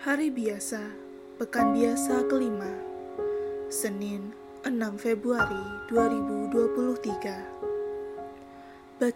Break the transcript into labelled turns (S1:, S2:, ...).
S1: Hari biasa, pekan biasa kelima, Senin 6 Februari 2020.